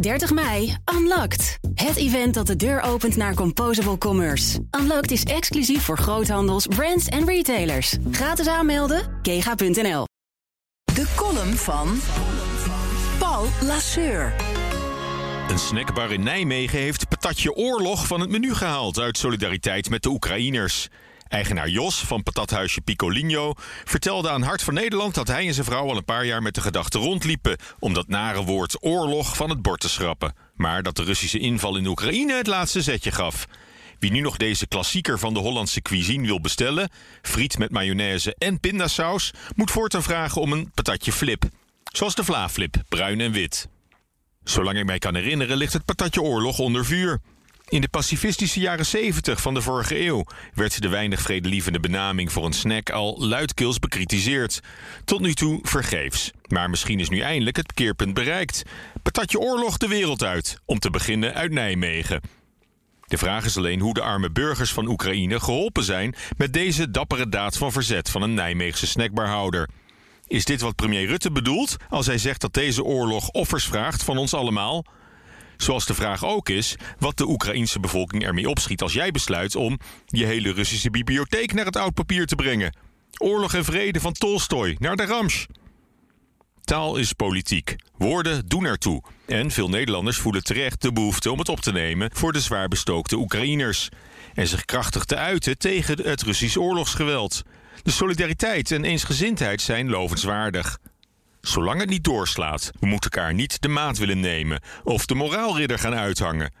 30 mei, Unlocked. Het event dat de deur opent naar Composable Commerce. Unlocked is exclusief voor groothandels, brands en retailers. Gratis aanmelden, kega.nl. De column van Paul Lasseur. Een snackbar in Nijmegen heeft patatje oorlog van het menu gehaald uit solidariteit met de Oekraïners. Eigenaar Jos van patathuisje Piccolino vertelde aan Hart van Nederland dat hij en zijn vrouw al een paar jaar met de gedachte rondliepen om dat nare woord oorlog van het bord te schrappen. Maar dat de Russische inval in Oekraïne het laatste zetje gaf. Wie nu nog deze klassieker van de Hollandse cuisine wil bestellen, friet met mayonaise en pindasaus, moet voortaan vragen om een patatje flip. Zoals de Vlaaflip, bruin en wit. Zolang ik mij kan herinneren ligt het patatje oorlog onder vuur. In de pacifistische jaren 70 van de vorige eeuw werd de weinig vredelievende benaming voor een snack al luidkeels bekritiseerd. Tot nu toe vergeefs. Maar misschien is nu eindelijk het keerpunt bereikt. Patatje oorlog de wereld uit, om te beginnen uit Nijmegen. De vraag is alleen hoe de arme burgers van Oekraïne geholpen zijn met deze dappere daad van verzet van een Nijmeegse snackbarhouder. Is dit wat premier Rutte bedoelt als hij zegt dat deze oorlog offers vraagt van ons allemaal? Zoals de vraag ook is wat de Oekraïense bevolking ermee opschiet als jij besluit om je hele Russische bibliotheek naar het oud papier te brengen. Oorlog en vrede van Tolstoy naar de Ramsch. Taal is politiek. Woorden doen ertoe. En veel Nederlanders voelen terecht de behoefte om het op te nemen voor de zwaar bestookte Oekraïners. En zich krachtig te uiten tegen het Russisch oorlogsgeweld. De solidariteit en eensgezindheid zijn lovenswaardig. Zolang het niet doorslaat, we moeten elkaar niet de maat willen nemen of de moraalridder gaan uithangen.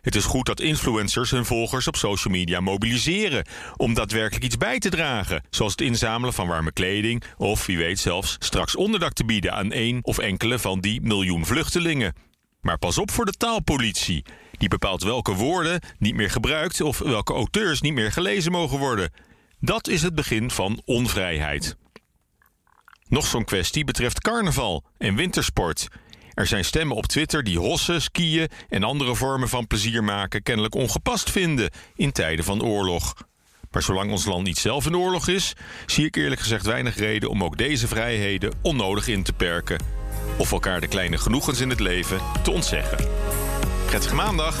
Het is goed dat influencers hun volgers op social media mobiliseren om daadwerkelijk iets bij te dragen, zoals het inzamelen van warme kleding of wie weet zelfs straks onderdak te bieden aan één of enkele van die miljoen vluchtelingen. Maar pas op voor de taalpolitie. Die bepaalt welke woorden niet meer gebruikt of welke auteurs niet meer gelezen mogen worden. Dat is het begin van onvrijheid. Nog zo'n kwestie betreft carnaval en wintersport. Er zijn stemmen op Twitter die hossen, skiën en andere vormen van plezier maken kennelijk ongepast vinden in tijden van oorlog. Maar zolang ons land niet zelf in oorlog is, zie ik eerlijk gezegd weinig reden om ook deze vrijheden onnodig in te perken. Of elkaar de kleine genoegens in het leven te ontzeggen. Prettige maandag!